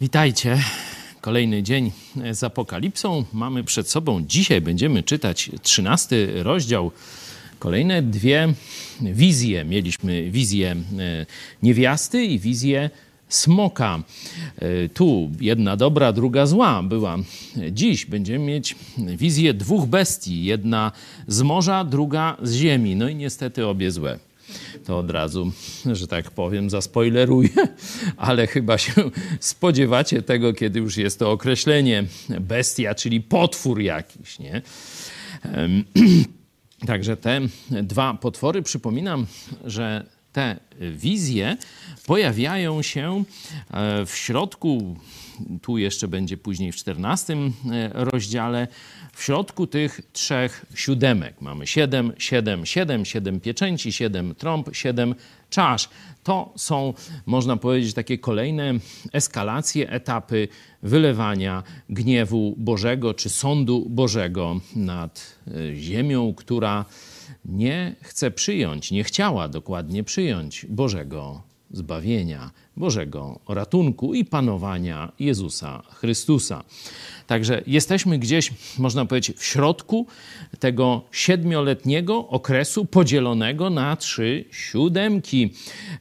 Witajcie. Kolejny dzień z Apokalipsą mamy przed sobą. Dzisiaj będziemy czytać trzynasty rozdział. Kolejne dwie wizje. Mieliśmy wizję e, niewiasty i wizję smoka. E, tu jedna dobra, druga zła była. Dziś będziemy mieć wizję dwóch bestii. Jedna z morza, druga z ziemi. No i niestety obie złe to od razu, że tak powiem, zaspoileruję, ale chyba się spodziewacie tego, kiedy już jest to określenie bestia, czyli potwór jakiś, nie? Także te dwa potwory, przypominam, że te wizje pojawiają się e, w środku, tu jeszcze będzie później w czternastym e, rozdziale, w środku tych trzech siódemek. Mamy siedem, siedem, siedem, siedem pieczęci, siedem trąb, siedem czasz. To są, można powiedzieć, takie kolejne eskalacje, etapy wylewania gniewu Bożego czy sądu Bożego nad e, ziemią, która nie chce przyjąć, nie chciała dokładnie przyjąć Bożego zbawienia, Bożego ratunku i panowania Jezusa Chrystusa. Także jesteśmy gdzieś, można powiedzieć, w środku tego siedmioletniego okresu podzielonego na trzy siódemki.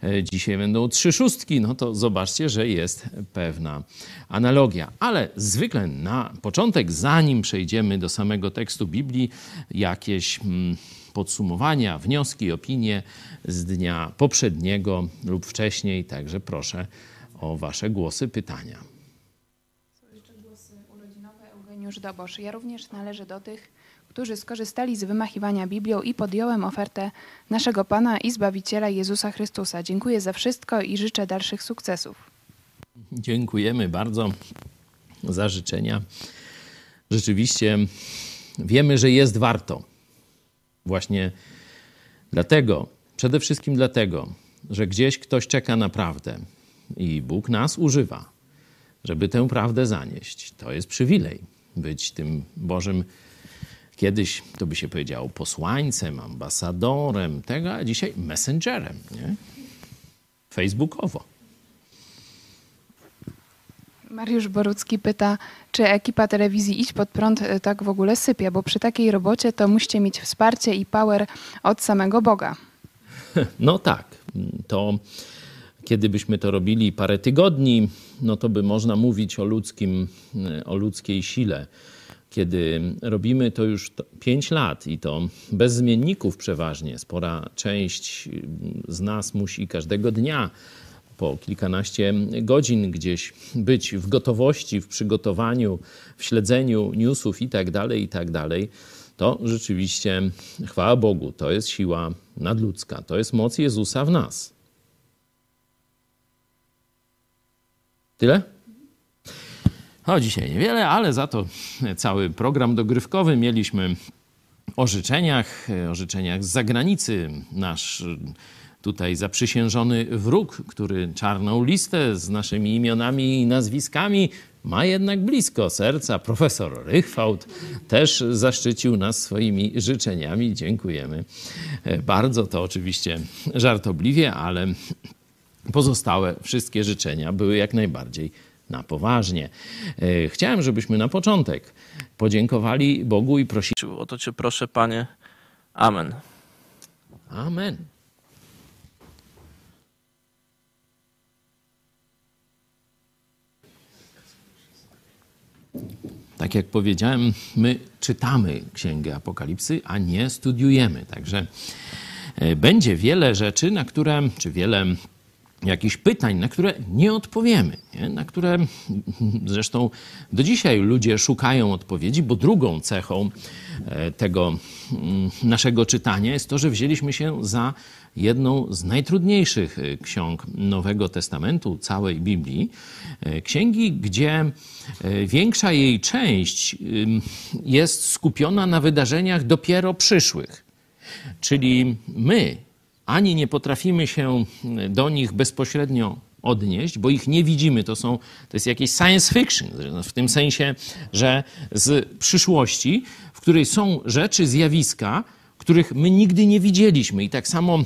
E, dzisiaj będą trzy szóstki, no to zobaczcie, że jest pewna analogia. Ale zwykle na początek, zanim przejdziemy do samego tekstu Biblii, jakieś mm, podsumowania, wnioski, opinie z dnia poprzedniego lub wcześniej. Także proszę o Wasze głosy, pytania. Eugeniusz Dobosz. Ja również należę do tych, którzy skorzystali z wymachiwania Biblią i podjąłem ofertę naszego Pana i Zbawiciela Jezusa Chrystusa. Dziękuję za wszystko i życzę dalszych sukcesów. Dziękujemy bardzo za życzenia. Rzeczywiście wiemy, że jest warto. Właśnie dlatego, przede wszystkim dlatego, że gdzieś ktoś czeka na prawdę i Bóg nas używa, żeby tę prawdę zanieść. To jest przywilej być tym Bożym, kiedyś to by się powiedziało posłańcem, ambasadorem tego, a dzisiaj messengerem, nie? Facebookowo. Mariusz Borucki pyta, czy ekipa telewizji Idź Pod Prąd e, tak w ogóle sypie, bo przy takiej robocie to musicie mieć wsparcie i power od samego Boga. No tak, to kiedy byśmy to robili parę tygodni, no to by można mówić o, ludzkim, o ludzkiej sile. Kiedy robimy to już 5 lat i to bez zmienników przeważnie, spora część z nas musi każdego dnia po kilkanaście godzin gdzieś być w gotowości, w przygotowaniu, w śledzeniu newsów i tak dalej, i tak to rzeczywiście chwała Bogu, to jest siła nadludzka, to jest moc Jezusa w nas. Tyle? O, dzisiaj niewiele, ale za to cały program dogrywkowy mieliśmy o życzeniach, o życzeniach z zagranicy. Nasz tutaj zaprzysiężony wróg, który czarną listę z naszymi imionami i nazwiskami ma jednak blisko serca. Profesor Rychwałt też zaszczycił nas swoimi życzeniami. Dziękujemy bardzo. To oczywiście żartobliwie, ale pozostałe wszystkie życzenia były jak najbardziej na poważnie. E, chciałem, żebyśmy na początek podziękowali Bogu i prosili. O to Cię proszę, Panie. Amen. Amen. Tak jak powiedziałem, my czytamy Księgę Apokalipsy, a nie studiujemy. Także e, będzie wiele rzeczy, na które, czy wiele jakichś pytań, na które nie odpowiemy, nie? na które zresztą do dzisiaj ludzie szukają odpowiedzi, bo drugą cechą e, tego mm, naszego czytania jest to, że wzięliśmy się za jedną z najtrudniejszych e, ksiąg Nowego Testamentu, całej Biblii. E, księgi, gdzie większa jej część jest skupiona na wydarzeniach dopiero przyszłych. Czyli my, ani nie potrafimy się do nich bezpośrednio odnieść, bo ich nie widzimy. To, są, to jest jakieś science fiction, w tym sensie, że z przyszłości, w której są rzeczy, zjawiska, których my nigdy nie widzieliśmy. I tak samo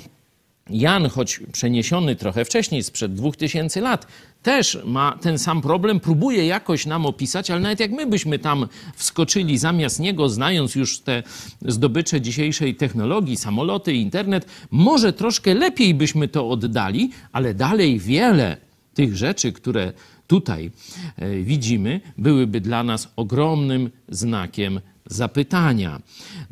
Jan, choć przeniesiony trochę wcześniej, sprzed dwóch tysięcy lat, też ma ten sam problem, próbuje jakoś nam opisać, ale nawet jak my byśmy tam wskoczyli zamiast niego, znając już te zdobycze dzisiejszej technologii, samoloty, internet, może troszkę lepiej byśmy to oddali, ale dalej wiele tych rzeczy, które tutaj e, widzimy, byłyby dla nas ogromnym znakiem zapytania.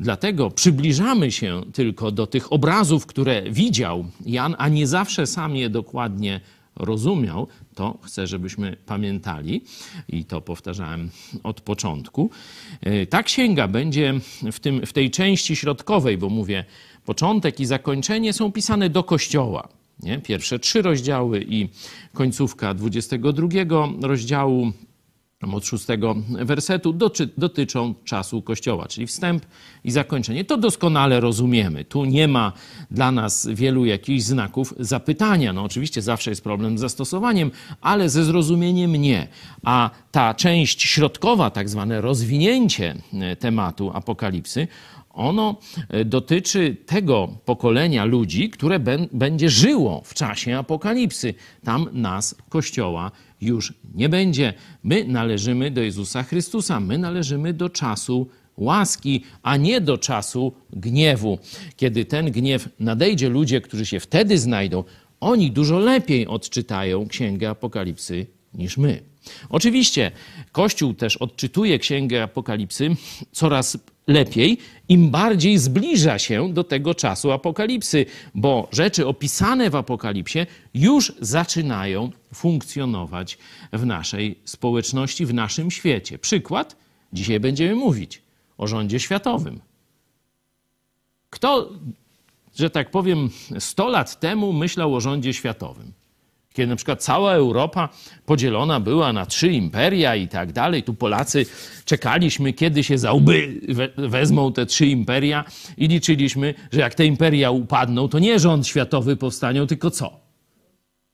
Dlatego przybliżamy się tylko do tych obrazów, które widział Jan, a nie zawsze sam je dokładnie rozumiał. To chcę, żebyśmy pamiętali i to powtarzałem od początku. E, ta księga będzie w, tym, w tej części środkowej, bo mówię, początek i zakończenie są pisane do kościoła. Nie? Pierwsze trzy rozdziały i końcówka 22 rozdziału od szóstego wersetu dotyczą czasu Kościoła, czyli wstęp i zakończenie. To doskonale rozumiemy. Tu nie ma dla nas wielu jakichś znaków zapytania. No oczywiście zawsze jest problem z zastosowaniem, ale ze zrozumieniem nie. A ta część środkowa, tak zwane rozwinięcie e, tematu apokalipsy, ono e, dotyczy tego pokolenia ludzi, które będzie żyło w czasie apokalipsy. Tam nas, Kościoła, już nie będzie. My należymy do Jezusa Chrystusa, my należymy do czasu łaski, a nie do czasu gniewu. Kiedy ten gniew nadejdzie, ludzie, którzy się wtedy znajdą, oni dużo lepiej odczytają Księgę Apokalipsy niż my. Oczywiście Kościół też odczytuje Księgę Apokalipsy coraz lepiej, im bardziej zbliża się do tego czasu apokalipsy, bo rzeczy opisane w apokalipsie już zaczynają funkcjonować w naszej społeczności, w naszym świecie. Przykład, dzisiaj będziemy mówić o rządzie światowym. Kto, że tak powiem, 100 lat temu myślał o rządzie światowym? Kiedy na przykład cała Europa podzielona była na trzy imperia i tak dalej, tu Polacy czekaliśmy, kiedy się za łby wezmą te trzy imperia i liczyliśmy, że jak te imperia upadną, to nie rząd światowy powstanie, tylko co?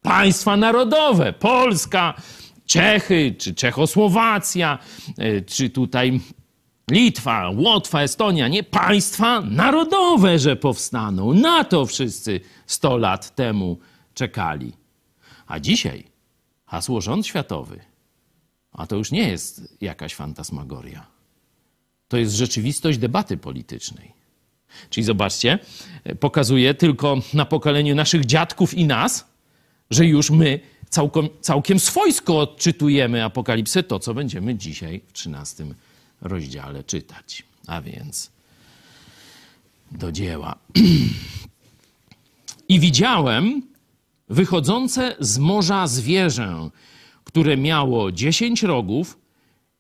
Państwa narodowe, Polska, Czechy, czy Czechosłowacja, e, czy tutaj Litwa, Łotwa, Estonia, nie państwa narodowe, że powstaną. Na to wszyscy 100 lat temu czekali. A dzisiaj hasło rząd światowy, a to już nie jest jakaś fantasmagoria. To jest rzeczywistość debaty politycznej. Czyli zobaczcie, pokazuje tylko na pokoleniu naszych dziadków i nas, że już my całkiem, całkiem swojsko odczytujemy apokalipsę, to co będziemy dzisiaj w 13 rozdziale czytać. A więc do dzieła. I widziałem wychodzące z morza zwierzę, które miało dziesięć rogów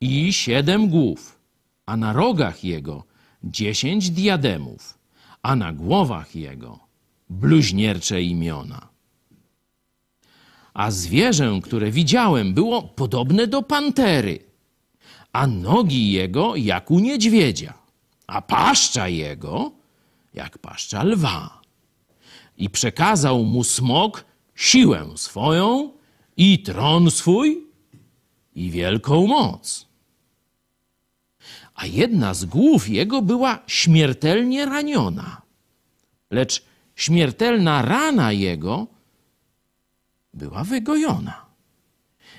i siedem głów, a na rogach jego dziesięć diademów, a na głowach jego bluźniercze imiona. A zwierzę, które widziałem, było podobne do pantery, a nogi jego jak u niedźwiedzia, a paszcza jego jak paszcza lwa. I przekazał mu smok siłę swoją i tron swój i wielką moc. A jedna z głów jego była śmiertelnie raniona, lecz śmiertelna rana jego była wygojona.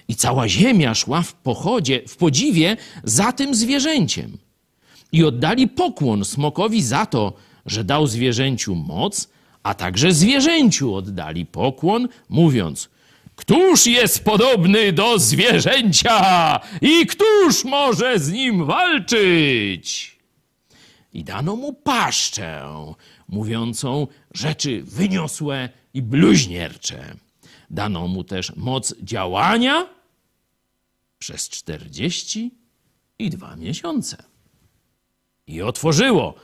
I cała ziemia szła w pochodzie, w podziwie za tym zwierzęciem. I oddali pokłon smokowi za to, że dał zwierzęciu moc, a także zwierzęciu oddali pokłon, mówiąc: Któż jest podobny do zwierzęcia i któż może z nim walczyć? I dano mu paszczę, mówiącą rzeczy wyniosłe i bluźniercze. Dano mu też moc działania przez czterdzieści i dwa miesiące. I otworzyło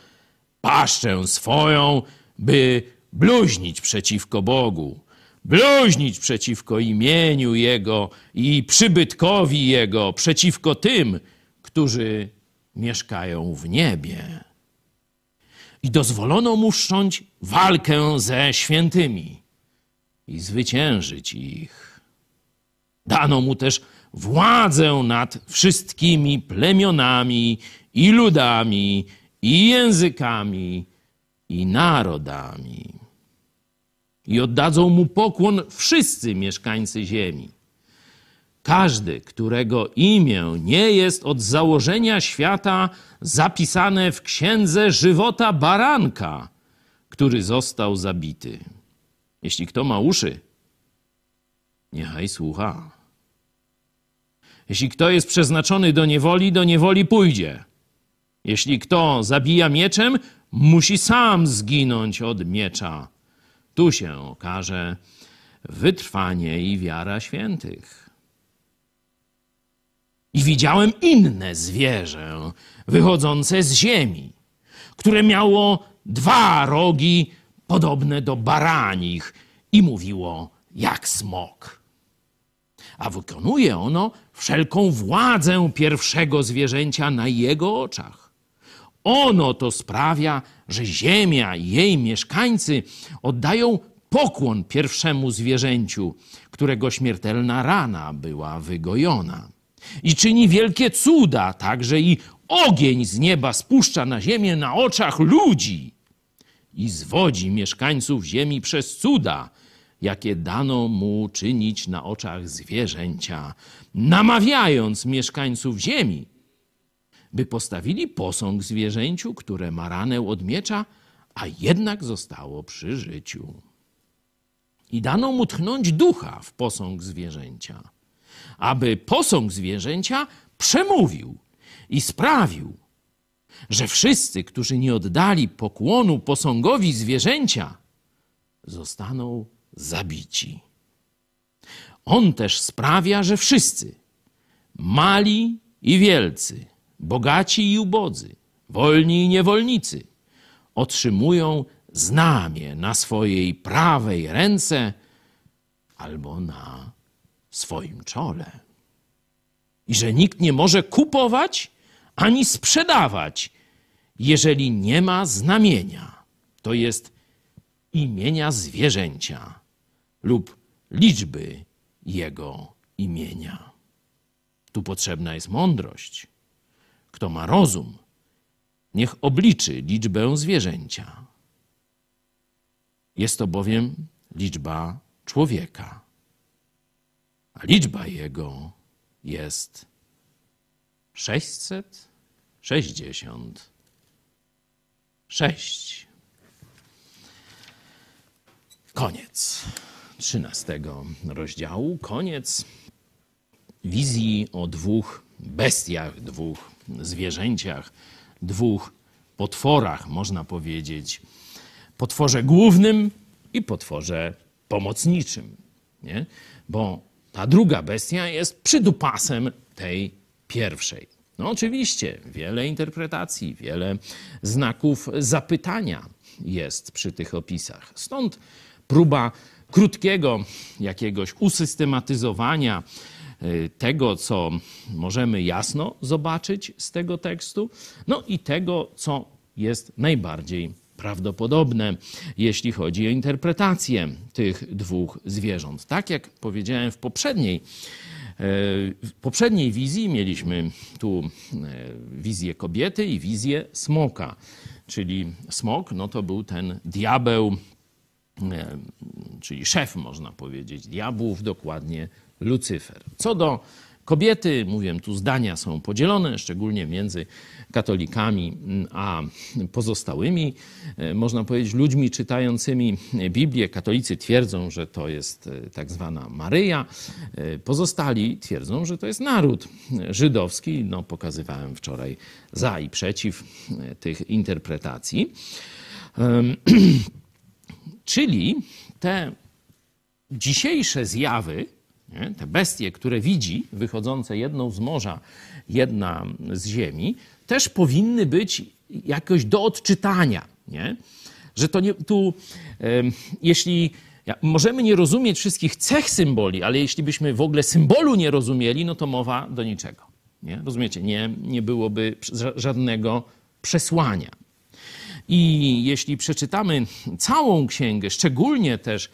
paszczę swoją, by bluźnić przeciwko Bogu, bluźnić przeciwko imieniu Jego i przybytkowi Jego, przeciwko tym, którzy mieszkają w niebie. I dozwolono mu wszcząć walkę ze świętymi i zwyciężyć ich. Dano mu też władzę nad wszystkimi plemionami i ludami i językami i narodami i oddadzą mu pokłon wszyscy mieszkańcy ziemi. Każdy, którego imię nie jest od założenia świata zapisane w księdze żywota baranka, który został zabity. Jeśli kto ma uszy, niechaj słucha. Jeśli kto jest przeznaczony do niewoli, do niewoli pójdzie. Jeśli kto zabija mieczem, musi sam zginąć od miecza. Tu się okaże wytrwanie i wiara świętych. I widziałem inne zwierzę wychodzące z ziemi, które miało dwa rogi podobne do baranich i mówiło jak smok. A wykonuje ono wszelką władzę pierwszego zwierzęcia na jego oczach. Ono to sprawia, że ziemia i jej mieszkańcy oddają pokłon pierwszemu zwierzęciu, którego śmiertelna rana była wygojona. I czyni wielkie cuda, także i ogień z nieba spuszcza na ziemię na oczach ludzi i zwodzi mieszkańców ziemi przez cuda, jakie dano mu czynić na oczach zwierzęcia, namawiając mieszkańców ziemi, by postawili posąg zwierzęciu, które ma ranę od miecza, a jednak zostało przy życiu. I dano mu tchnąć ducha w posąg zwierzęcia, aby posąg zwierzęcia przemówił i sprawił, że wszyscy, którzy nie oddali pokłonu posągowi zwierzęcia, zostaną zabici. On też sprawia, że wszyscy, mali i wielcy, bogaci i ubodzy, wolni i niewolnicy, otrzymują znamię na swojej prawej ręce albo na swoim czole. I że nikt nie może kupować ani sprzedawać, jeżeli nie ma znamienia, to jest imienia zwierzęcia lub liczby jego imienia. Tu potrzebna jest mądrość. Kto ma rozum, niech obliczy liczbę zwierzęcia. Jest to bowiem liczba człowieka, a liczba jego jest 666. Koniec trzynastego rozdziału, koniec wizji o dwóch bestiach, dwóch zwierzęciach, dwóch potworach, można powiedzieć. Potworze głównym i potworze pomocniczym. Nie? Bo ta druga bestia jest przydupasem tej pierwszej. No oczywiście, wiele interpretacji, wiele znaków zapytania jest przy tych opisach. Stąd próba krótkiego jakiegoś usystematyzowania tego, co możemy jasno zobaczyć z tego tekstu, no i tego, co jest najbardziej prawdopodobne, jeśli chodzi o interpretację tych dwóch zwierząt. Tak jak powiedziałem w poprzedniej, e, w poprzedniej wizji mieliśmy tu e, wizję kobiety i wizję smoka. Czyli smok no to był ten diabeł, e, czyli szef, można powiedzieć, diabłów, dokładnie Lucyfer. Co do kobiety, mówię, tu zdania są podzielone, szczególnie między katolikami a pozostałymi, e, można powiedzieć, ludźmi czytającymi Biblię. Katolicy twierdzą, że to jest e, tak zwana Maryja, e, pozostali twierdzą, że to jest naród żydowski. No, pokazywałem wczoraj za i przeciw tych interpretacji. Czyli te dzisiejsze zjawy, nie? te bestie, które widzi, wychodzące jedną z morza, jedna z ziemi, też powinny być jakoś do odczytania. Nie? Że to nie, tu, jeśli możemy nie rozumieć wszystkich cech symboli, ale jeśli byśmy w ogóle symbolu nie rozumieli, no to mowa do niczego. Nie? Rozumiecie? Nie, nie byłoby żadnego przesłania. I jeśli przeczytamy całą księgę, szczególnie też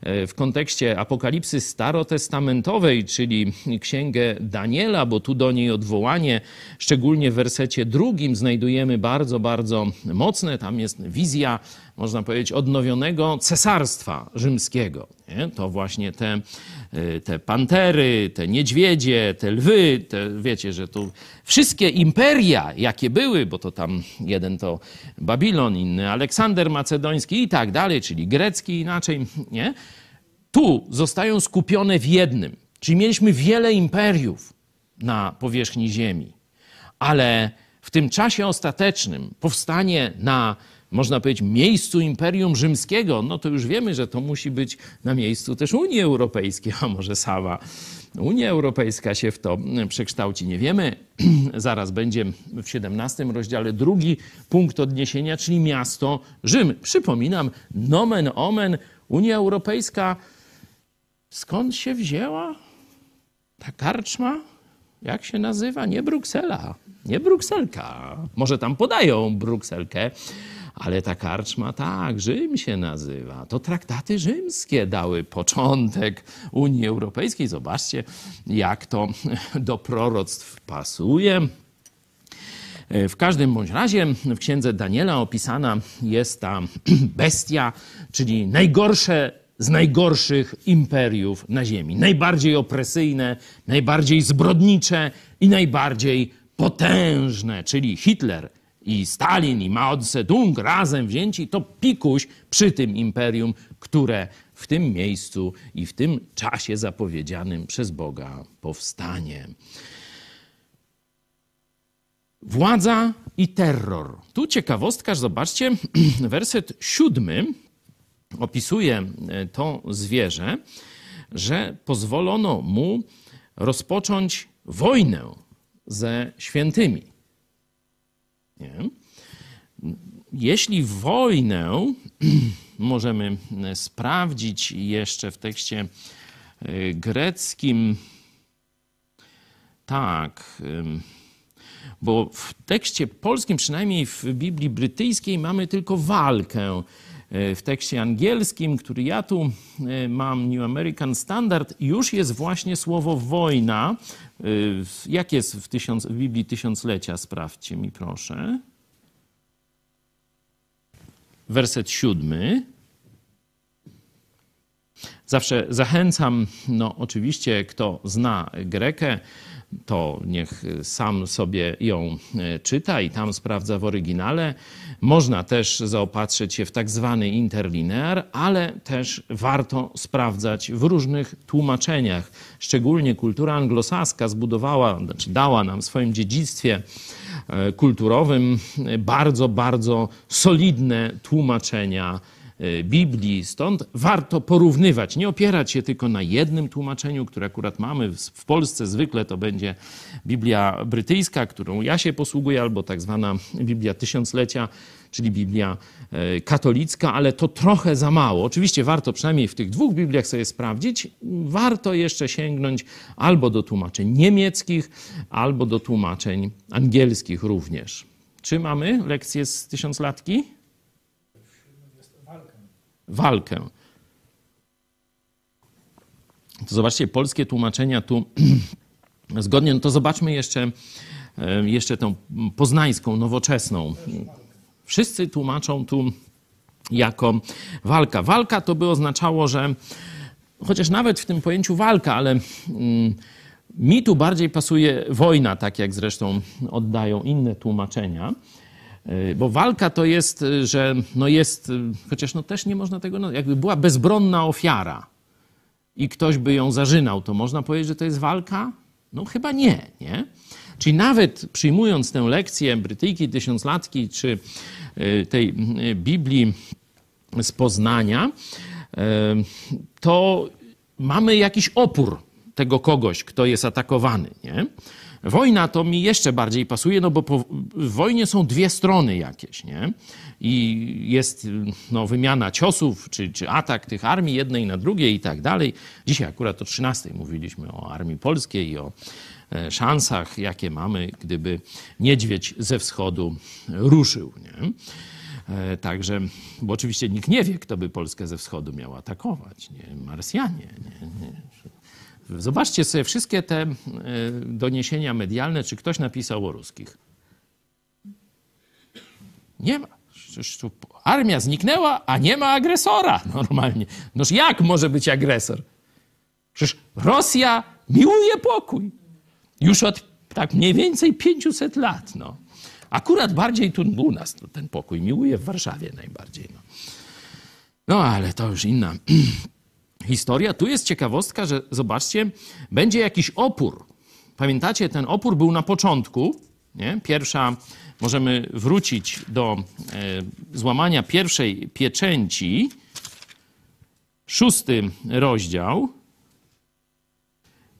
e, w kontekście apokalipsy starotestamentowej, czyli księgę Daniela, bo tu do niej odwołanie, szczególnie w wersecie drugim, znajdujemy bardzo, bardzo mocne. Tam jest wizja można powiedzieć, odnowionego cesarstwa rzymskiego. Nie? To właśnie te, y, te pantery, te niedźwiedzie, te lwy, te, wiecie, że tu wszystkie imperia, jakie były, bo to tam jeden to Babilon, inny Aleksander Macedoński i tak dalej, czyli grecki inaczej, nie? Tu zostają skupione w jednym. Czyli mieliśmy wiele imperiów na powierzchni Ziemi, ale w tym czasie ostatecznym powstanie na można powiedzieć, miejscu Imperium Rzymskiego, no to już wiemy, że to musi być na miejscu też Unii Europejskiej, a może sama Unia Europejska się w to przekształci. Nie wiemy. Zaraz będzie w 17 rozdziale drugi punkt odniesienia, czyli miasto Rzym. Przypominam, nomen omen, Unia Europejska skąd się wzięła ta karczma? Jak się nazywa? Nie Bruksela, nie Brukselka. Może tam podają Brukselkę, ale ta karczma tak, Rzym się nazywa. To traktaty rzymskie dały początek Unii Europejskiej. Zobaczcie, jak to do proroctw pasuje. W każdym bądź razie w księdze Daniela opisana jest ta bestia, czyli najgorsze z najgorszych imperiów na Ziemi. Najbardziej opresyjne, najbardziej zbrodnicze i najbardziej potężne, czyli Hitler i Stalin, i Mao Zedong razem wzięci, to pikuś przy tym imperium, które w tym miejscu i w tym czasie zapowiedzianym przez Boga powstanie. Władza i terror. Tu ciekawostka, zobaczcie, werset siódmy opisuje e, to zwierzę, że pozwolono mu rozpocząć wojnę ze świętymi. Nie? Jeśli wojnę możemy sprawdzić jeszcze w tekście e, greckim, tak, bo w tekście polskim, przynajmniej w Biblii brytyjskiej, mamy tylko walkę. E, w tekście angielskim, który ja tu e, mam, New American Standard, już jest właśnie słowo wojna. E, jak jest w, tysiąc, w Biblii Tysiąclecia? Sprawdźcie mi proszę. Werset siódmy. Zawsze zachęcam, no oczywiście, kto zna Grekę, to niech sam sobie ją e, czyta i tam sprawdza w oryginale. Można też zaopatrzyć się w tak zwany interlinear, ale też warto sprawdzać w różnych tłumaczeniach. Szczególnie kultura anglosaska zbudowała, znaczy dała nam w swoim dziedzictwie e, kulturowym bardzo, bardzo solidne tłumaczenia E, Biblii. Stąd warto porównywać, nie opierać się tylko na jednym tłumaczeniu, które akurat mamy w Polsce. Zwykle to będzie Biblia brytyjska, którą ja się posługuję, albo tak zwana Biblia Tysiąclecia, czyli Biblia e, katolicka, ale to trochę za mało. Oczywiście warto przynajmniej w tych dwóch Bibliach sobie sprawdzić. Warto jeszcze sięgnąć albo do tłumaczeń niemieckich, albo do tłumaczeń angielskich również. Czy mamy lekcję z tysiąclatki? Walkę. To zobaczcie, polskie tłumaczenia tu zgodnie, no to zobaczmy jeszcze, jeszcze tą poznańską, nowoczesną. Wszyscy tłumaczą tu jako walka. Walka to by oznaczało, że chociaż nawet w tym pojęciu walka, ale mm, mi tu bardziej pasuje wojna, tak jak zresztą oddają inne tłumaczenia. E, bo walka to jest, e, że no jest, e, chociaż no też nie można tego, no jakby była bezbronna ofiara i ktoś by ją zażynał, to można powiedzieć, że to jest walka? No chyba nie, nie? Czyli nawet przyjmując tę lekcję Brytyjki Tysiąclatki czy tej Biblii z Poznania, to mamy jakiś opór tego kogoś, kto jest atakowany, nie? Wojna to mi jeszcze bardziej pasuje, no bo po, w wojnie są dwie strony jakieś, nie? I jest no, wymiana ciosów, czy, czy atak tych armii jednej na drugiej i tak dalej. Dzisiaj akurat o 13 mówiliśmy o armii polskiej i o e, szansach, jakie mamy, gdyby niedźwiedź ze wschodu ruszył. Nie? E, także, bo oczywiście nikt nie wie, kto by Polskę ze wschodu miał atakować. Nie? Marsjanie. Nie? Nie. Zobaczcie sobie wszystkie te e, doniesienia medialne, czy ktoś napisał o ruskich. Nie ma. Armia zniknęła, a nie ma agresora normalnie. Noż jak może być agresor? Przecież Rosja miłuje pokój. Już od tak mniej więcej 500 lat. No. Akurat bardziej tu u nas no, ten pokój miłuje w Warszawie najbardziej. No. no ale to już inna historia. Tu jest ciekawostka, że zobaczcie, będzie jakiś opór. Pamiętacie, ten opór był na początku. Nie? Pierwsza, możemy wrócić do e, złamania pierwszej pieczęci. Szósty rozdział.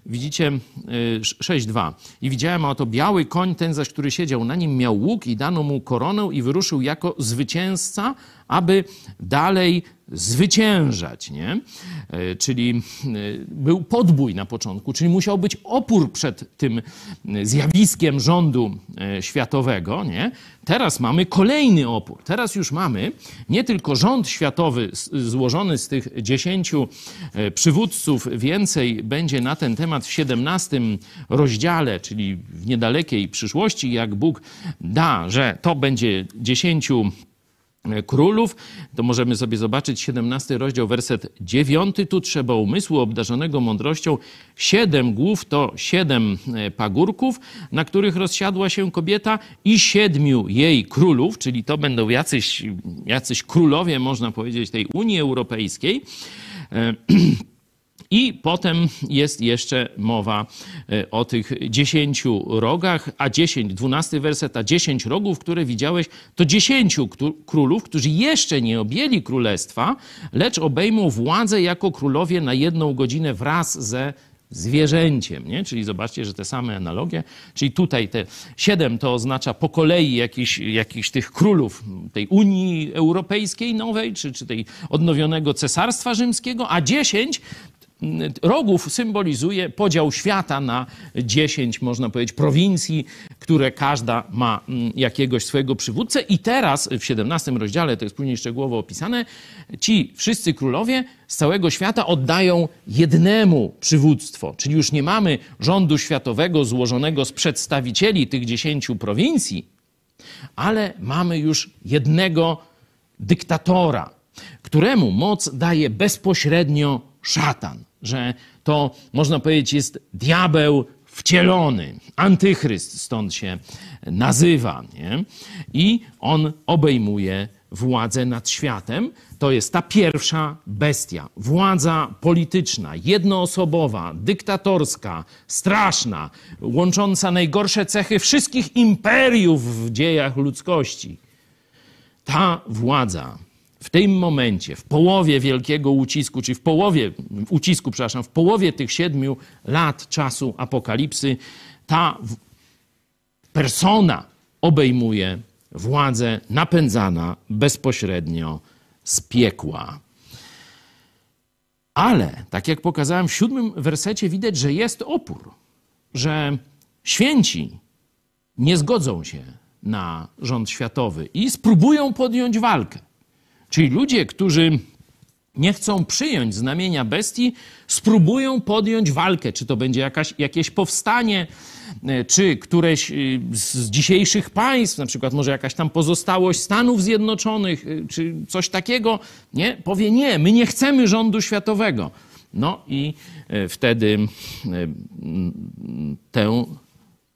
Widzicie 6.2. Y, I widziałem, oto biały koń, ten zaś, który siedział na nim, miał łuk i dano mu koronę i wyruszył jako zwycięzca, aby dalej zwyciężać, nie? E, czyli e, był podbój na początku, czyli musiał być opór przed tym e, zjawiskiem rządu światowego, nie? Teraz mamy kolejny opór. Teraz już mamy nie tylko rząd światowy złożony z tych dziesięciu przywódców, więcej będzie na ten temat w 17 rozdziale, czyli w niedalekiej przyszłości, jak Bóg da, że to będzie dziesięciu E, królów, to możemy sobie zobaczyć 17 rozdział, werset 9. Tu trzeba umysłu obdarzonego mądrością. Siedem głów to siedem e, pagórków, na których rozsiadła się kobieta i siedmiu jej królów, czyli to będą jacyś, jacyś królowie, można powiedzieć, tej Unii Europejskiej. I potem jest jeszcze mowa e, o tych dziesięciu rogach, a dziesięć, dwunasty werset, a dziesięć rogów, które widziałeś, to dziesięciu królów, którzy jeszcze nie objęli królestwa, lecz obejmą władzę jako królowie na jedną godzinę wraz ze zwierzęciem, nie? Czyli zobaczcie, że te same analogie, czyli tutaj te siedem to oznacza po kolei jakichś, jakichś tych królów tej Unii Europejskiej nowej, czy, czy tej odnowionego Cesarstwa Rzymskiego, a dziesięć rogów symbolizuje podział świata na dziesięć, można powiedzieć, prowincji, które każda ma mm, jakiegoś swojego przywódcę. I teraz w 17 rozdziale, to jest później szczegółowo opisane, ci wszyscy królowie z całego świata oddają jednemu przywództwo. Czyli już nie mamy rządu światowego złożonego z przedstawicieli tych dziesięciu prowincji, ale mamy już jednego dyktatora, któremu moc daje bezpośrednio szatan, że to można powiedzieć jest diabeł wcielony, antychryst stąd się nazywa. Nie? I on obejmuje władzę nad światem. To jest ta pierwsza bestia. Władza polityczna, jednoosobowa, dyktatorska, straszna, łącząca najgorsze cechy wszystkich imperiów w dziejach ludzkości. Ta władza w tym momencie, w połowie wielkiego ucisku, czy w połowie, ucisku, przepraszam, w połowie tych siedmiu lat czasu apokalipsy, ta persona obejmuje władzę napędzana bezpośrednio z piekła. Ale, tak jak pokazałem w siódmym wersecie, widać, że jest opór, że święci nie zgodzą się na rząd światowy i spróbują podjąć walkę. Czyli ludzie, którzy nie chcą przyjąć znamienia bestii, spróbują podjąć walkę. Czy to będzie jakaś, jakieś powstanie, e, czy któreś e, z dzisiejszych państw, na przykład może jakaś tam pozostałość Stanów Zjednoczonych, e, czy coś takiego, nie? Powie nie, my nie chcemy rządu światowego. No i wtedy tę,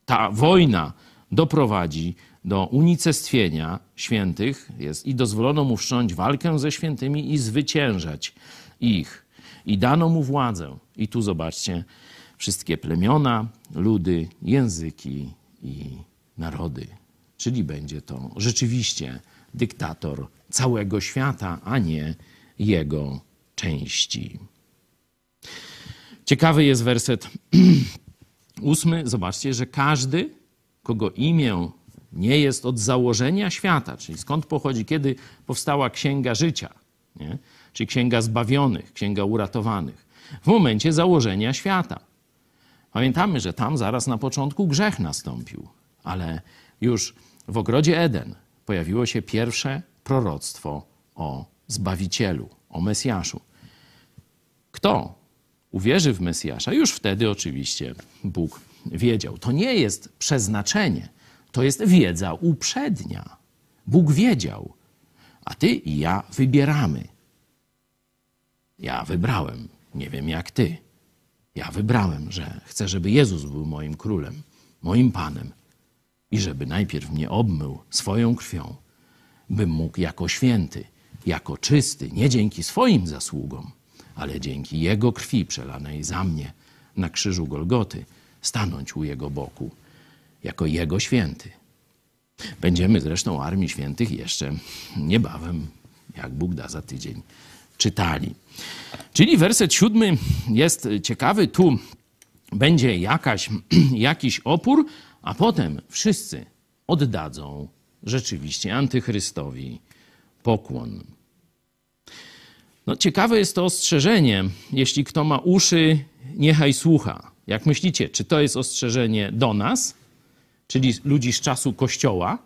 ta wojna doprowadzi do unicestwienia świętych jest i dozwolono mu wszcząć walkę ze świętymi i zwyciężać ich. I dano mu władzę. I tu zobaczcie, wszystkie plemiona, ludy, języki i narody. Czyli będzie to rzeczywiście dyktator całego świata, a nie jego części. Ciekawy jest werset ósmy. Zobaczcie, że każdy, kogo imię nie jest od założenia świata, czyli skąd pochodzi, kiedy powstała Księga Życia, nie? czyli Księga Zbawionych, Księga Uratowanych. W momencie założenia świata. Pamiętamy, że tam zaraz na początku grzech nastąpił, ale już w ogrodzie Eden pojawiło się pierwsze proroctwo o Zbawicielu, o Mesjaszu. Kto uwierzy w Mesjasza, już wtedy oczywiście Bóg wiedział. To nie jest przeznaczenie, to jest wiedza uprzednia. Bóg wiedział, a ty i ja wybieramy. Ja wybrałem, nie wiem jak ty. Ja wybrałem, że chcę, żeby Jezus był moim królem, moim panem i żeby najpierw mnie obmył swoją krwią, bym mógł jako święty, jako czysty, nie dzięki swoim zasługom, ale dzięki Jego krwi przelanej za mnie na krzyżu Golgoty, stanąć u Jego boku jako Jego święty. Będziemy zresztą Armii Świętych jeszcze niebawem, jak Bóg da za tydzień, czytali. Czyli werset siódmy jest ciekawy. Tu będzie jakaś, jakiś opór, a potem wszyscy oddadzą rzeczywiście antychrystowi pokłon. No, ciekawe jest to ostrzeżenie. Jeśli kto ma uszy, niechaj słucha. Jak myślicie, czy to jest ostrzeżenie do nas, czyli ludzi z czasu Kościoła?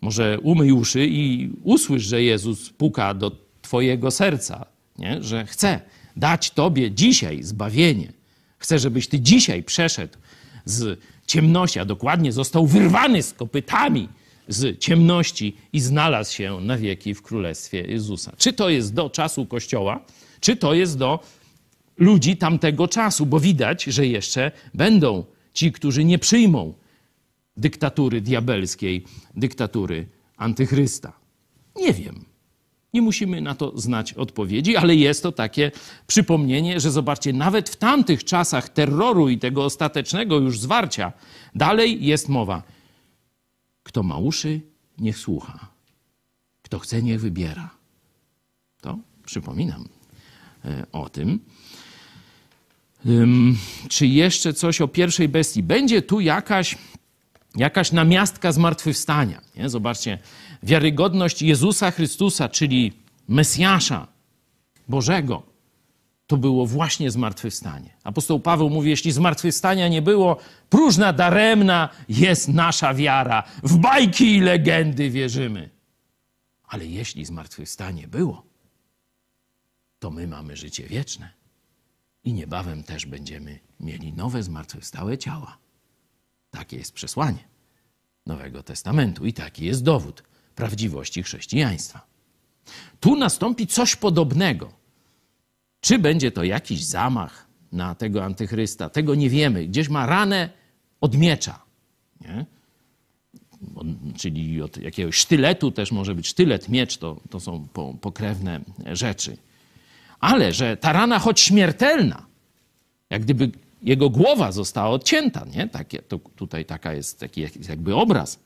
Może umyj uszy i usłysz, że Jezus puka do Twojego serca, nie? że chce dać Tobie dzisiaj zbawienie. Chce, żebyś Ty dzisiaj przeszedł z ciemności, a dokładnie został wyrwany z kopytami z ciemności i znalazł się na wieki w Królestwie Jezusa. Czy to jest do czasu Kościoła, czy to jest do ludzi tamtego czasu, bo widać, że jeszcze będą ci, którzy nie przyjmą dyktatury diabelskiej, dyktatury antychrysta. Nie wiem. Nie musimy na to znać odpowiedzi, ale jest to takie przypomnienie, że zobaczcie, nawet w tamtych czasach terroru i tego ostatecznego już zwarcia, dalej jest mowa. Kto ma uszy, niech słucha. Kto chce, niech wybiera. To przypominam e, o tym. Czy jeszcze coś o pierwszej bestii? Będzie tu jakaś, jakaś namiastka zmartwychwstania. Nie? Zobaczcie, wiarygodność Jezusa Chrystusa, czyli Mesjasza Bożego, to było właśnie zmartwychwstanie. Apostoł Paweł mówi, jeśli zmartwychwstania nie było, próżna, daremna jest nasza wiara. W bajki i legendy wierzymy. Ale jeśli zmartwychwstanie było, to my mamy życie wieczne i niebawem też będziemy mieli nowe zmartwychwstałe ciała. Takie jest przesłanie Nowego Testamentu i taki jest dowód prawdziwości chrześcijaństwa. Tu nastąpi coś podobnego. Czy będzie to jakiś zamach na tego antychrysta? Tego nie wiemy. Gdzieś ma ranę od miecza. Nie? Czyli od jakiegoś sztyletu też może być sztylet, miecz, to, to są pokrewne rzeczy. Ale że ta rana, choć śmiertelna, jak gdyby jego głowa została odcięta, nie? Takie, to tutaj taka jest taki jakby obraz,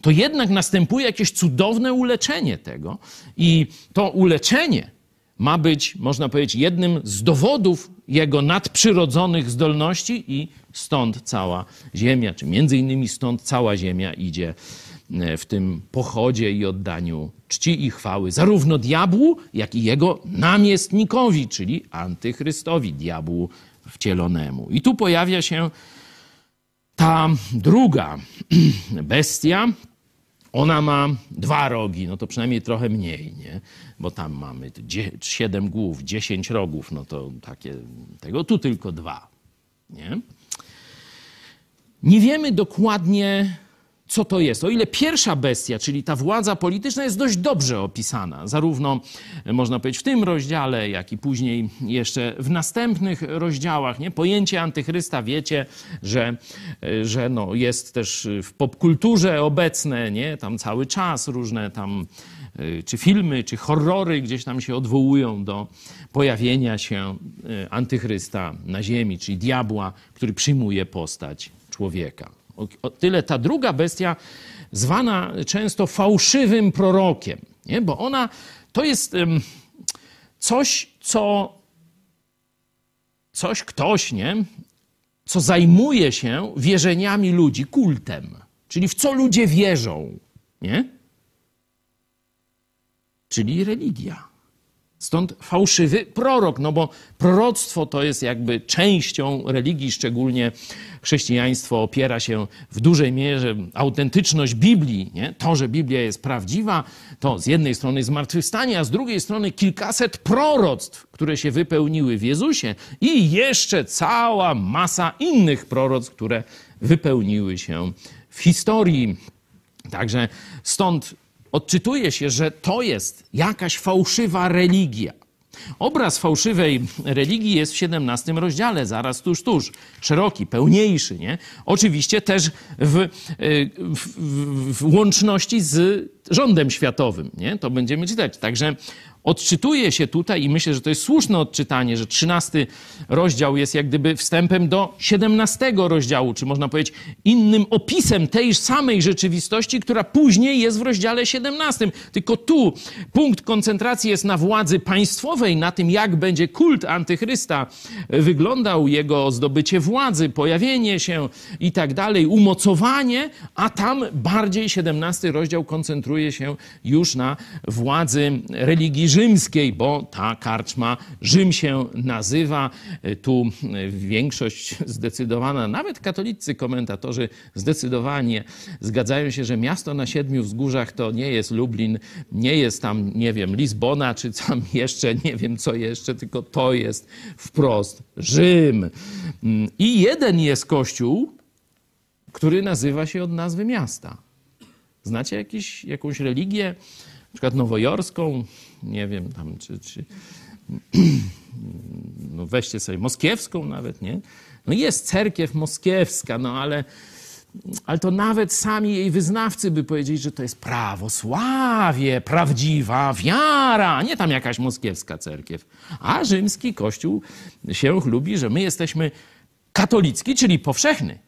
to jednak następuje jakieś cudowne uleczenie tego i to uleczenie ma być, można powiedzieć, jednym z dowodów jego nadprzyrodzonych zdolności i stąd cała ziemia, czy między innymi stąd cała ziemia idzie e, w tym pochodzie i oddaniu czci i chwały zarówno diabłu, jak i jego namiestnikowi, czyli antychrystowi, diabłu wcielonemu. I tu pojawia się ta druga bestia, ona ma dwa rogi, no to przynajmniej trochę mniej, nie? Bo tam mamy siedem głów, dziesięć rogów, no to takie tego, tu tylko dwa, nie? Nie wiemy dokładnie, co to jest. O ile pierwsza bestia, czyli ta władza polityczna, jest dość dobrze opisana, zarówno można powiedzieć w tym rozdziale, jak i później jeszcze w następnych rozdziałach. Nie? Pojęcie antychrysta wiecie, że, że no jest też w popkulturze obecne, nie? tam cały czas różne tam y, czy filmy, czy horrory gdzieś tam się odwołują do pojawienia się antychrysta na ziemi, czyli diabła, który przyjmuje postać człowieka. O, tyle ta druga bestia, zwana często fałszywym prorokiem, nie? bo ona to jest coś, co coś, ktoś, nie? co zajmuje się wierzeniami ludzi, kultem, czyli w co ludzie wierzą, nie? Czyli religia. Stąd fałszywy prorok, no bo proroctwo to jest jakby częścią religii, szczególnie chrześcijaństwo opiera się w dużej mierze autentyczność Biblii. Nie? To, że Biblia jest prawdziwa, to z jednej strony zmartwychwstanie, a z drugiej strony kilkaset proroctw, które się wypełniły w Jezusie i jeszcze cała masa innych proroctw, które wypełniły się w historii. Także stąd odczytuje się, że to jest jakaś fałszywa religia. Obraz fałszywej religii jest w 17 rozdziale, zaraz tuż, tuż. Szeroki, pełniejszy, nie? Oczywiście też w, e, w, w, w łączności z rządem światowym, nie? To będziemy czytać. Także odczytuje się tutaj i myślę, że to jest słuszne odczytanie, że 13 rozdział jest jak gdyby wstępem do 17 rozdziału, czy można powiedzieć innym opisem tej samej rzeczywistości, która później jest w rozdziale 17. Tylko tu punkt koncentracji jest na władzy państwowej, na tym jak będzie kult antychrysta wyglądał, jego zdobycie władzy, pojawienie się i tak dalej, umocowanie, a tam bardziej 17 rozdział koncentruje się już na władzy religii rzymskiej, bo ta karczma Rzym się nazywa. Tu większość zdecydowana, nawet katolicy komentatorzy zdecydowanie zgadzają się, że miasto na siedmiu wzgórzach to nie jest Lublin, nie jest tam, nie wiem, Lizbona, czy tam jeszcze, nie wiem co jeszcze, tylko to jest wprost Rzym. I jeden jest kościół, który nazywa się od nazwy miasta. Znacie jakiś, jakąś religię, na przykład nowojorską, nie wiem, tam, czy, czy no weźcie sobie moskiewską nawet, nie? No jest cerkiew moskiewska, no ale, ale to nawet sami jej wyznawcy by powiedzieli, że to jest prawosławie, prawdziwa wiara, nie tam jakaś moskiewska cerkiew. A rzymski kościół się chlubi, że my jesteśmy katolicki, czyli powszechny,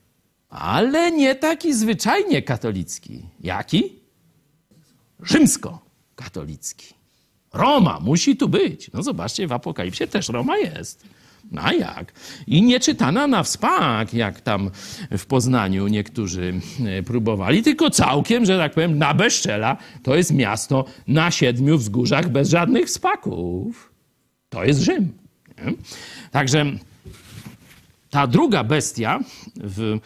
ale nie taki zwyczajnie katolicki. Jaki? Rzymsko-katolicki. Roma musi tu być. No zobaczcie, w Apokalipsie też Roma jest. No a jak? I nie czytana na wspak, jak tam w Poznaniu niektórzy e, próbowali, tylko całkiem, że tak powiem, na bezczela. To jest miasto na siedmiu wzgórzach bez żadnych wspaków. To jest Rzym. Nie? Także ta druga bestia w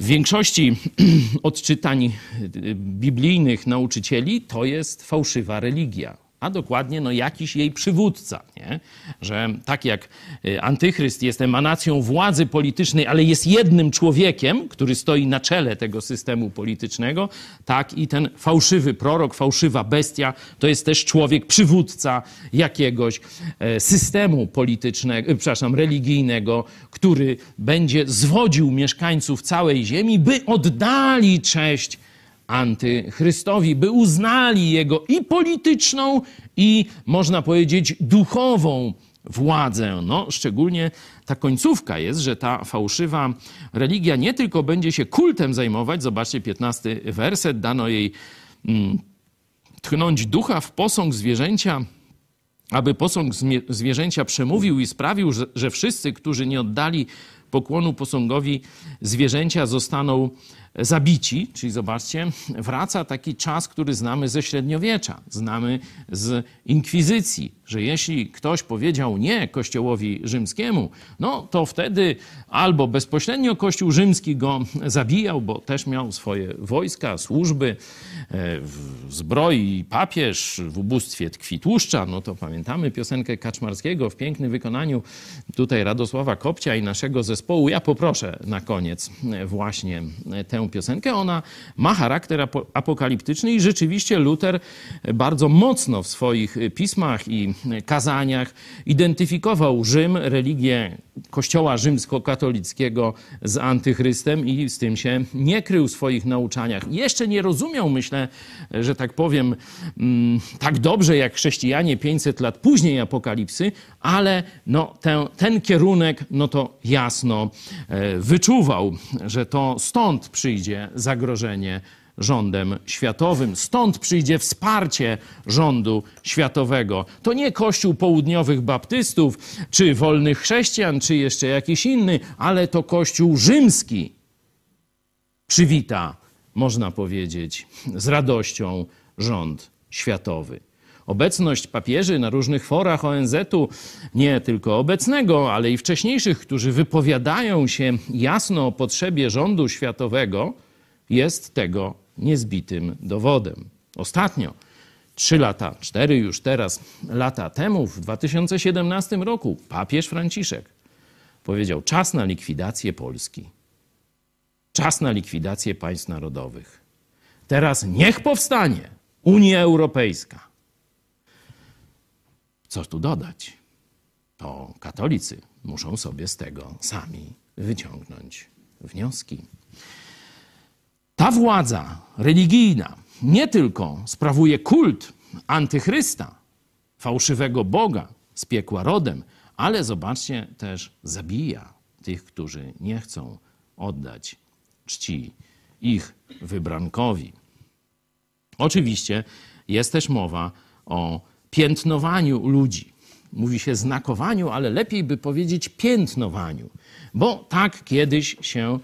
w większości odczytań biblijnych nauczycieli to jest fałszywa religia a dokładnie no, jakiś jej przywódca. Nie? Że tak jak y, antychryst jest emanacją władzy politycznej, ale jest jednym człowiekiem, który stoi na czele tego systemu politycznego, tak i ten fałszywy prorok, fałszywa bestia, to jest też człowiek przywódca jakiegoś e, systemu politycznego, e, przepraszam, religijnego, który będzie zwodził mieszkańców całej ziemi, by oddali cześć antychrystowi, by uznali jego i polityczną, i można powiedzieć duchową władzę. No, szczególnie ta końcówka jest, że ta fałszywa religia nie tylko będzie się kultem zajmować, zobaczcie 15 werset, dano jej mm, tchnąć ducha w posąg zwierzęcia, aby posąg zwierzęcia przemówił i sprawił, że, że wszyscy, którzy nie oddali pokłonu posągowi zwierzęcia, zostaną zabici, czyli zobaczcie, wraca taki czas, który znamy ze średniowiecza, znamy z inkwizycji, że jeśli ktoś powiedział nie Kościołowi rzymskiemu, no to wtedy albo bezpośrednio Kościół rzymski go zabijał, bo też miał swoje wojska, służby, zbroi papież, w ubóstwie tkwi tłuszcza, no to pamiętamy piosenkę Kaczmarskiego w pięknym wykonaniu tutaj Radosława Kopcia i naszego zespołu. Ja poproszę na koniec właśnie tę piosenkę. Ona ma charakter apokaliptyczny i rzeczywiście Luter bardzo mocno w swoich pismach i kazaniach identyfikował Rzym, religię Kościoła rzymskokatolickiego z antychrystem i z tym się nie krył w swoich nauczaniach. Jeszcze nie rozumiał, myślę, że tak powiem, mm, tak dobrze jak chrześcijanie 500 lat później apokalipsy, ale no, ten, ten kierunek no to jasno e, wyczuwał, że to stąd przyjdzie zagrożenie rządem światowym. Stąd przyjdzie wsparcie rządu światowego. To nie Kościół południowych baptystów, czy wolnych chrześcijan, czy jeszcze jakiś inny, ale to Kościół rzymski przywita, można powiedzieć, z radością rząd światowy. obecność papieży na różnych forach ONZ-u, nie tylko obecnego, ale i wcześniejszych, którzy wypowiadają się jasno o potrzebie rządu światowego, jest tego niezbitym dowodem. Ostatnio, trzy lata, cztery już teraz lata temu, w 2017 roku, papież Franciszek powiedział: Czas na likwidację Polski. Czas na likwidację państw narodowych. Teraz niech powstanie Unia Europejska. Co tu dodać? To katolicy muszą sobie z tego sami wyciągnąć wnioski. Ta władza religijna nie tylko sprawuje kult antychrysta, fałszywego Boga z piekła rodem, ale zobaczcie, też zabija tych, którzy nie chcą oddać czci ich wybrankowi. Oczywiście jest też mowa o piętnowaniu ludzi. Mówi się znakowaniu, ale lepiej by powiedzieć piętnowaniu, bo tak kiedyś się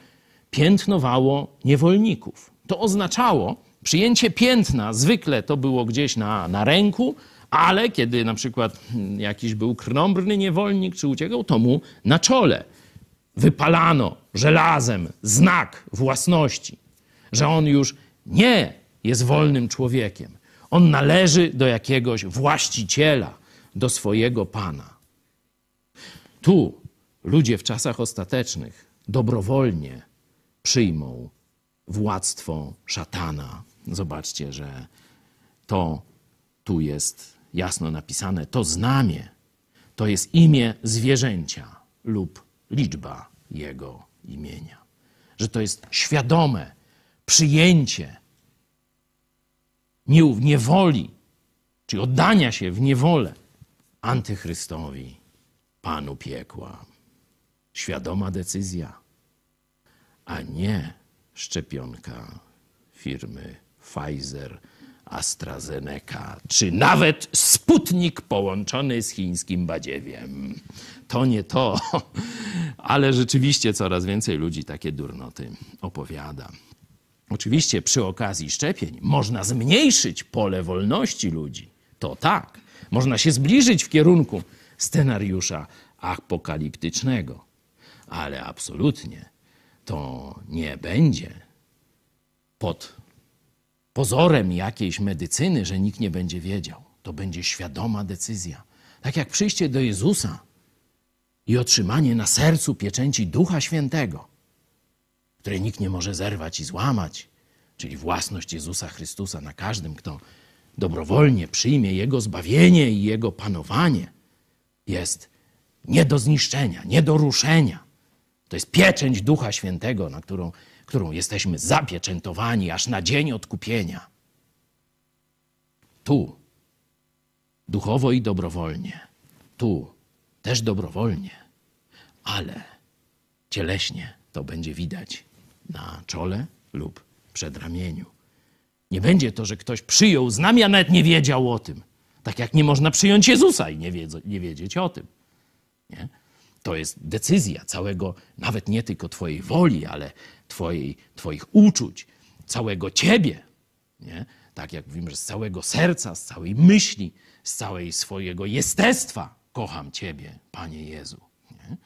piętnowało niewolników. To oznaczało przyjęcie piętna, zwykle to było gdzieś na, na ręku, ale kiedy na przykład jakiś był krnąbrny niewolnik czy uciekał, to mu na czole wypalano żelazem znak własności, że on już nie jest wolnym człowiekiem. On należy do jakiegoś właściciela, do swojego pana. Tu ludzie w czasach ostatecznych dobrowolnie przyjmą władztwo szatana. Zobaczcie, że to tu jest jasno napisane. To znamie to jest imię zwierzęcia lub liczba jego imienia. Że to jest świadome przyjęcie niewoli, czyli oddania się w niewolę antychrystowi, panu piekła. Świadoma decyzja, a nie szczepionka firmy Pfizer, AstraZeneca, czy nawet Sputnik połączony z chińskim badziewiem. To nie to, ale rzeczywiście coraz więcej ludzi takie durnoty opowiada. Oczywiście przy okazji szczepień można zmniejszyć pole wolności ludzi. To tak. Można się zbliżyć w kierunku scenariusza apokaliptycznego. Ale absolutnie to nie będzie pod pozorem jakiejś medycyny, że nikt nie będzie wiedział. To będzie świadoma decyzja. Tak jak przyjście do Jezusa i otrzymanie na sercu pieczęci Ducha Świętego której nikt nie może zerwać i złamać, czyli własność Jezusa Chrystusa na każdym, kto dobrowolnie przyjmie Jego zbawienie i Jego panowanie, jest nie do zniszczenia, nie do ruszenia. To jest pieczęć Ducha Świętego, na którą, którą jesteśmy zapieczętowani aż na dzień odkupienia. Tu, duchowo i dobrowolnie, tu też dobrowolnie, ale cieleśnie to będzie widać na czole lub przedramieniu. Nie będzie to, że ktoś przyjął znamia, nawet nie wiedział o tym. Tak jak nie można przyjąć Jezusa i nie, nie wiedzieć o tym. Nie? To jest decyzja całego, nawet nie tylko Twojej woli, ale twojej, Twoich uczuć, całego Ciebie. Nie? Tak jak mówimy, że z całego serca, z całej myśli, z całej swojego jestestwa kocham Ciebie, Panie Jezu. Nie?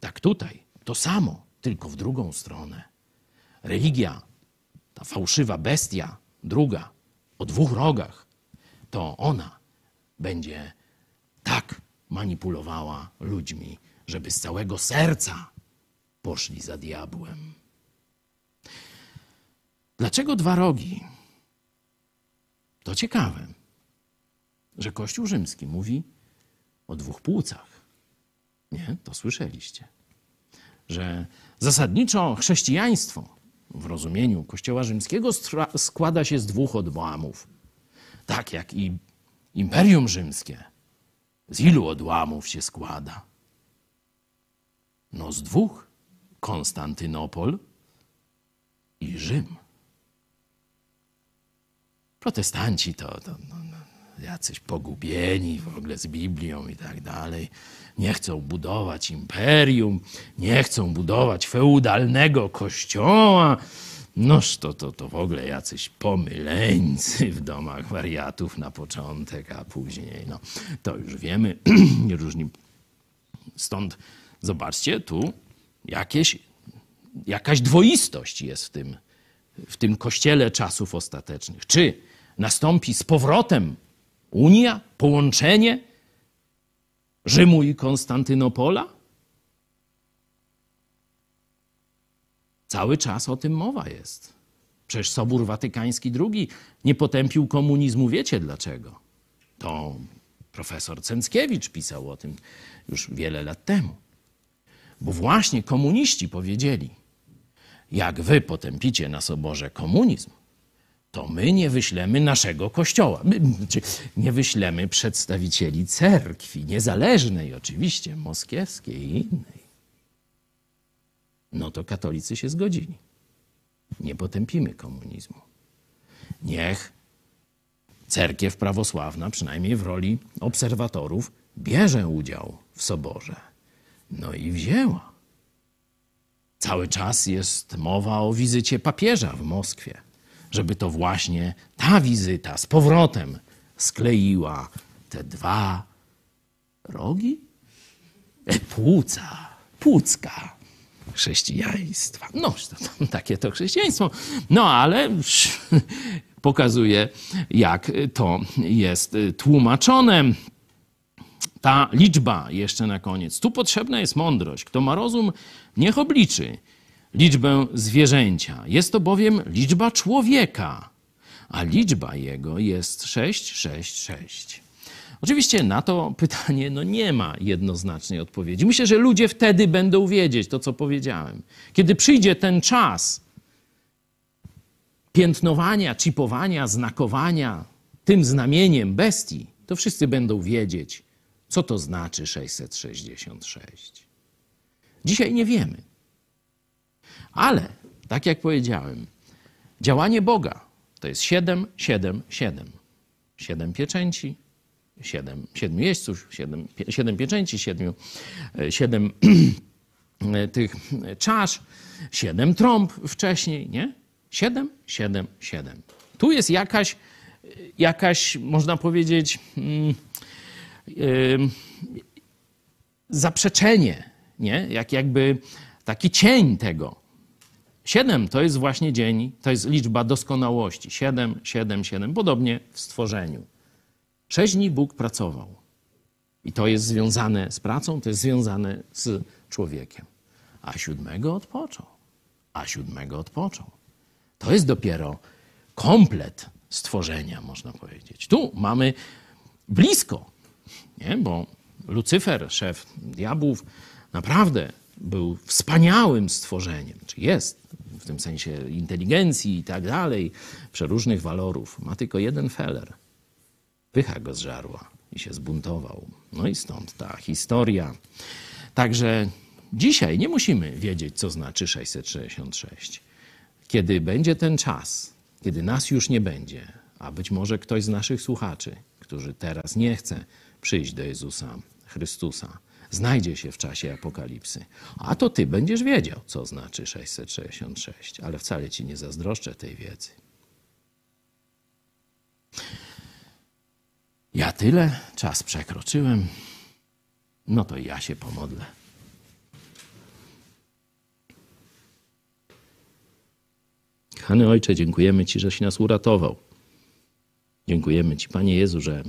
Tak tutaj to samo, tylko w drugą stronę religia, ta fałszywa bestia, druga, o dwóch rogach, to ona będzie tak manipulowała ludźmi, żeby z całego serca poszli za diabłem. Dlaczego dwa rogi? To ciekawe, że Kościół rzymski mówi o dwóch płucach. Nie, to słyszeliście. Że zasadniczo chrześcijaństwo w rozumieniu Kościoła Rzymskiego składa się z dwóch odłamów. Tak jak i Imperium Rzymskie. Z ilu odłamów się składa? No z dwóch. Konstantynopol i Rzym. Protestanci to, to no, no, jacyś pogubieni w ogóle z Biblią i tak dalej. Nie chcą budować imperium, nie chcą budować feudalnego kościoła. Noż to, to, to w ogóle jacyś pomyleńcy w domach wariatów na początek, a później, no to już wiemy, różni. Stąd zobaczcie, tu jakieś, jakaś dwoistość jest w tym, w tym kościele czasów ostatecznych. Czy nastąpi z powrotem Unia, połączenie Rzymu i Konstantynopola? Cały czas o tym mowa jest. Przecież Sobór Watykański II nie potępił komunizmu. Wiecie dlaczego? To profesor Cęckiewicz pisał o tym już wiele lat temu. Bo właśnie komuniści powiedzieli, jak wy potępicie na Soborze komunizm, to my nie wyślemy naszego kościoła. My, znaczy, nie wyślemy przedstawicieli cerkwi, niezależnej oczywiście, moskiewskiej i innej. No to katolicy się zgodzili. Nie potępimy komunizmu. Niech cerkiew prawosławna, przynajmniej w roli obserwatorów, bierze udział w soborze. No i wzięła. Cały czas jest mowa o wizycie papieża w Moskwie żeby to właśnie ta wizyta z powrotem skleiła te dwa rogi? Płuca, płucka chrześcijaństwa. No, to, takie to chrześcijaństwo. No, ale pokazuje, jak to jest tłumaczone. Ta liczba jeszcze na koniec. Tu potrzebna jest mądrość. Kto ma rozum, niech obliczy liczbę zwierzęcia. Jest to bowiem liczba człowieka, a liczba jego jest 666. Oczywiście na to pytanie no nie ma jednoznacznej odpowiedzi. Myślę, że ludzie wtedy będą wiedzieć to, co powiedziałem. Kiedy przyjdzie ten czas piętnowania, chipowania, znakowania tym znamieniem bestii, to wszyscy będą wiedzieć, co to znaczy 666. Dzisiaj nie wiemy. Ale, tak jak powiedziałem, działanie Boga to jest 7, 7, 7. 7 pieczęci, 7, 7 jeźdźców, 7, 7 pieczęci, 7, 7 tych czasz, 7 trąb wcześniej, nie? 7, 7, 7. Tu jest jakaś, jakaś można powiedzieć, yy, zaprzeczenie, nie? Jak jakby taki cień tego. Siedem to jest właśnie dzień, to jest liczba doskonałości. Siedem, siedem, siedem. Podobnie w stworzeniu. Sześć dni Bóg pracował. I to jest związane z pracą, to jest związane z człowiekiem. A siódmego odpoczął. A siódmego odpoczął. To jest dopiero komplet stworzenia, można powiedzieć. Tu mamy blisko, nie? bo Lucyfer, szef diabłów, naprawdę był wspaniałym stworzeniem, czy jest w tym sensie inteligencji i tak dalej, przeróżnych walorów. Ma tylko jeden feller. Pycha go zżarła i się zbuntował. No i stąd ta historia. Także dzisiaj nie musimy wiedzieć, co znaczy 666. Kiedy będzie ten czas, kiedy nas już nie będzie, a być może ktoś z naszych słuchaczy, którzy teraz nie chce przyjść do Jezusa Chrystusa, znajdzie się w czasie apokalipsy. A to ty będziesz wiedział, co znaczy 666, ale wcale ci nie zazdroszczę tej wiedzy. Ja tyle, czas przekroczyłem. No to ja się pomodlę. Kochany Ojcze, dziękujemy Ci, żeś nas uratował. Dziękujemy Ci, Panie Jezu, że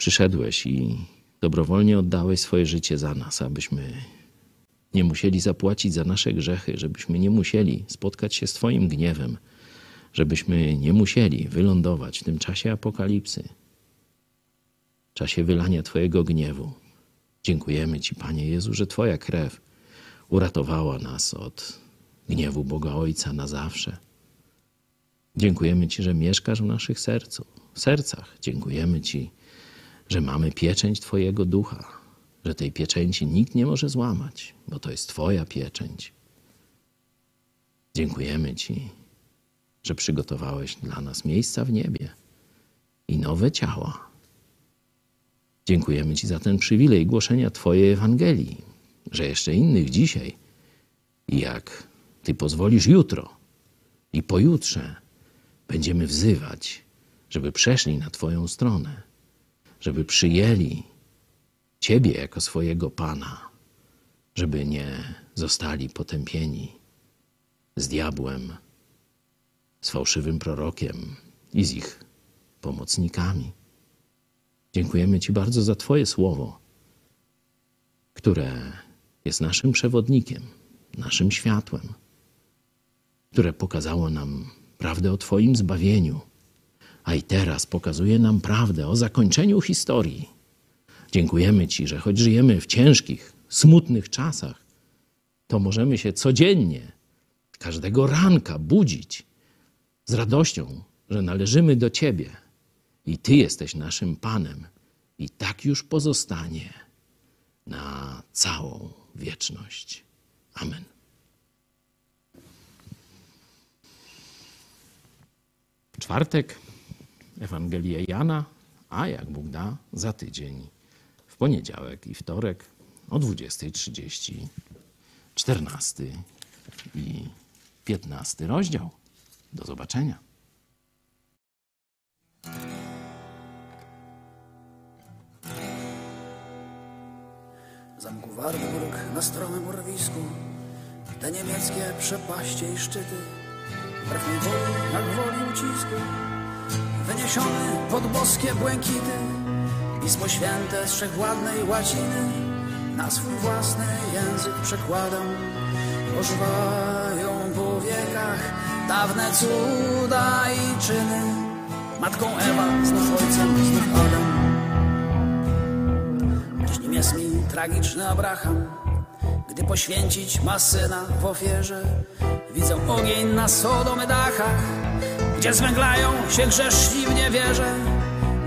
przyszedłeś i dobrowolnie oddałeś swoje życie za nas, abyśmy nie musieli zapłacić za nasze grzechy, żebyśmy nie musieli spotkać się z Twoim gniewem, żebyśmy nie musieli wylądować w tym czasie apokalipsy, czasie wylania Twojego gniewu. Dziękujemy Ci, Panie Jezu, że Twoja krew uratowała nas od gniewu Boga Ojca na zawsze. Dziękujemy Ci, że mieszkasz w naszych sercu, w sercach. Dziękujemy Ci, że mamy pieczęć Twojego ducha, że tej pieczęci nikt nie może złamać, bo to jest Twoja pieczęć. Dziękujemy Ci, że przygotowałeś dla nas miejsca w niebie i nowe ciała. Dziękujemy Ci za ten przywilej głoszenia Twojej Ewangelii, że jeszcze innych dzisiaj jak Ty pozwolisz jutro i pojutrze, będziemy wzywać, żeby przeszli na Twoją stronę, żeby przyjęli Ciebie jako swojego Pana, żeby nie zostali potępieni z diabłem, z fałszywym prorokiem i z ich pomocnikami. Dziękujemy Ci bardzo za Twoje słowo, które jest naszym przewodnikiem, naszym światłem, które pokazało nam prawdę o Twoim zbawieniu, a i teraz pokazuje nam prawdę o zakończeniu historii. Dziękujemy Ci, że choć żyjemy w ciężkich, smutnych czasach, to możemy się codziennie, każdego ranka budzić z radością, że należymy do Ciebie i Ty jesteś naszym Panem i tak już pozostanie na całą wieczność. Amen. Czwartek Ewangelię Jana, a jak Bóg da, za tydzień, w poniedziałek i wtorek o 20.30, 14 i 15 rozdział. Do zobaczenia. Zamku Wartburg na stromym urwisku Te niemieckie przepaście i szczyty Wbrew woli, jak woli ucisku Wyniesiony pod boskie błękity Pismo Święte z wszechwładnej łaciny. Na swój własny język przekładam. Ożywają po wiekach Dawne cuda i czyny. Matką Ewa, znów ojcem, znów Adam Dziś nim jest mi tragiczny Abraham Gdy poświęcić ma syna w ofierze Widzę ogień na Sodomy dachach Gdzie zwęglają się grzeszni w niewierze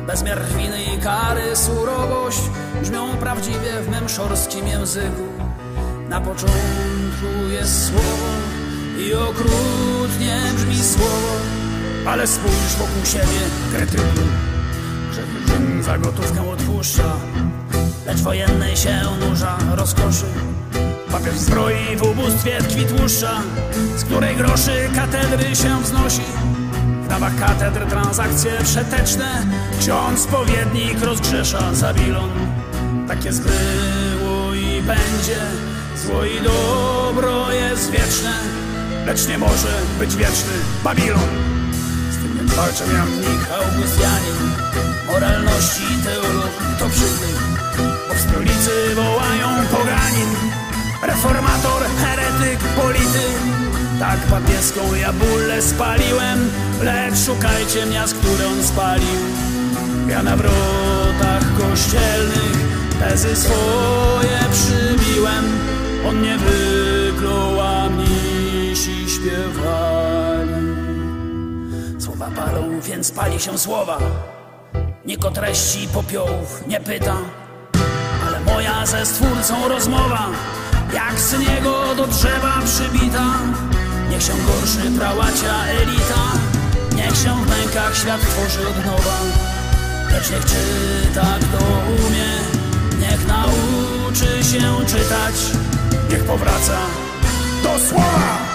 Bezmiar winy i kary, surowość Brzmią prawdziwie w mym szorskim języku. Na początku jest słowo I okrutnie brzmi słowo Ale spójrz wokół siebie, kretynu Że Rzym za gotówkę odpuszcza Lecz wojennej się nurza rozkoszy. Papież zbroi w ubóstwie tkwi tłuszcza Z której groszy katedry się wznosi Dawach katedr transakcje przeteczne. Ksiądz spowiednik rozgrzesza Zabilon. Takie zbyło i będzie. Zło i dobro jest wieczne Lecz nie może być wieczny Babilon. Z tym więc walczę ja mnich Augustianin Moralności teolog to przytyk Bo w stolicy wołają poganin. Reformator, heretyk, polityk Tak papieską ja bólę spaliłem Lecz szukajcie miast, które on spalił Ja na wrotach kościelnych Tezy swoje przybiłem. On nie wyklął, a mnisi śpiewali. Słowa palą, więc pali się słowa. Nikt o treści popiołów nie pyta. Ale moja ze stwórcą rozmowa Jak z niego do drzewa przybita Niech się gorszy prałacia elita. Niech się w mękach świat tworzy od nowa. Lecz niech czyta kto umie. Niech nauczy się czytać. Niech powraca do słowa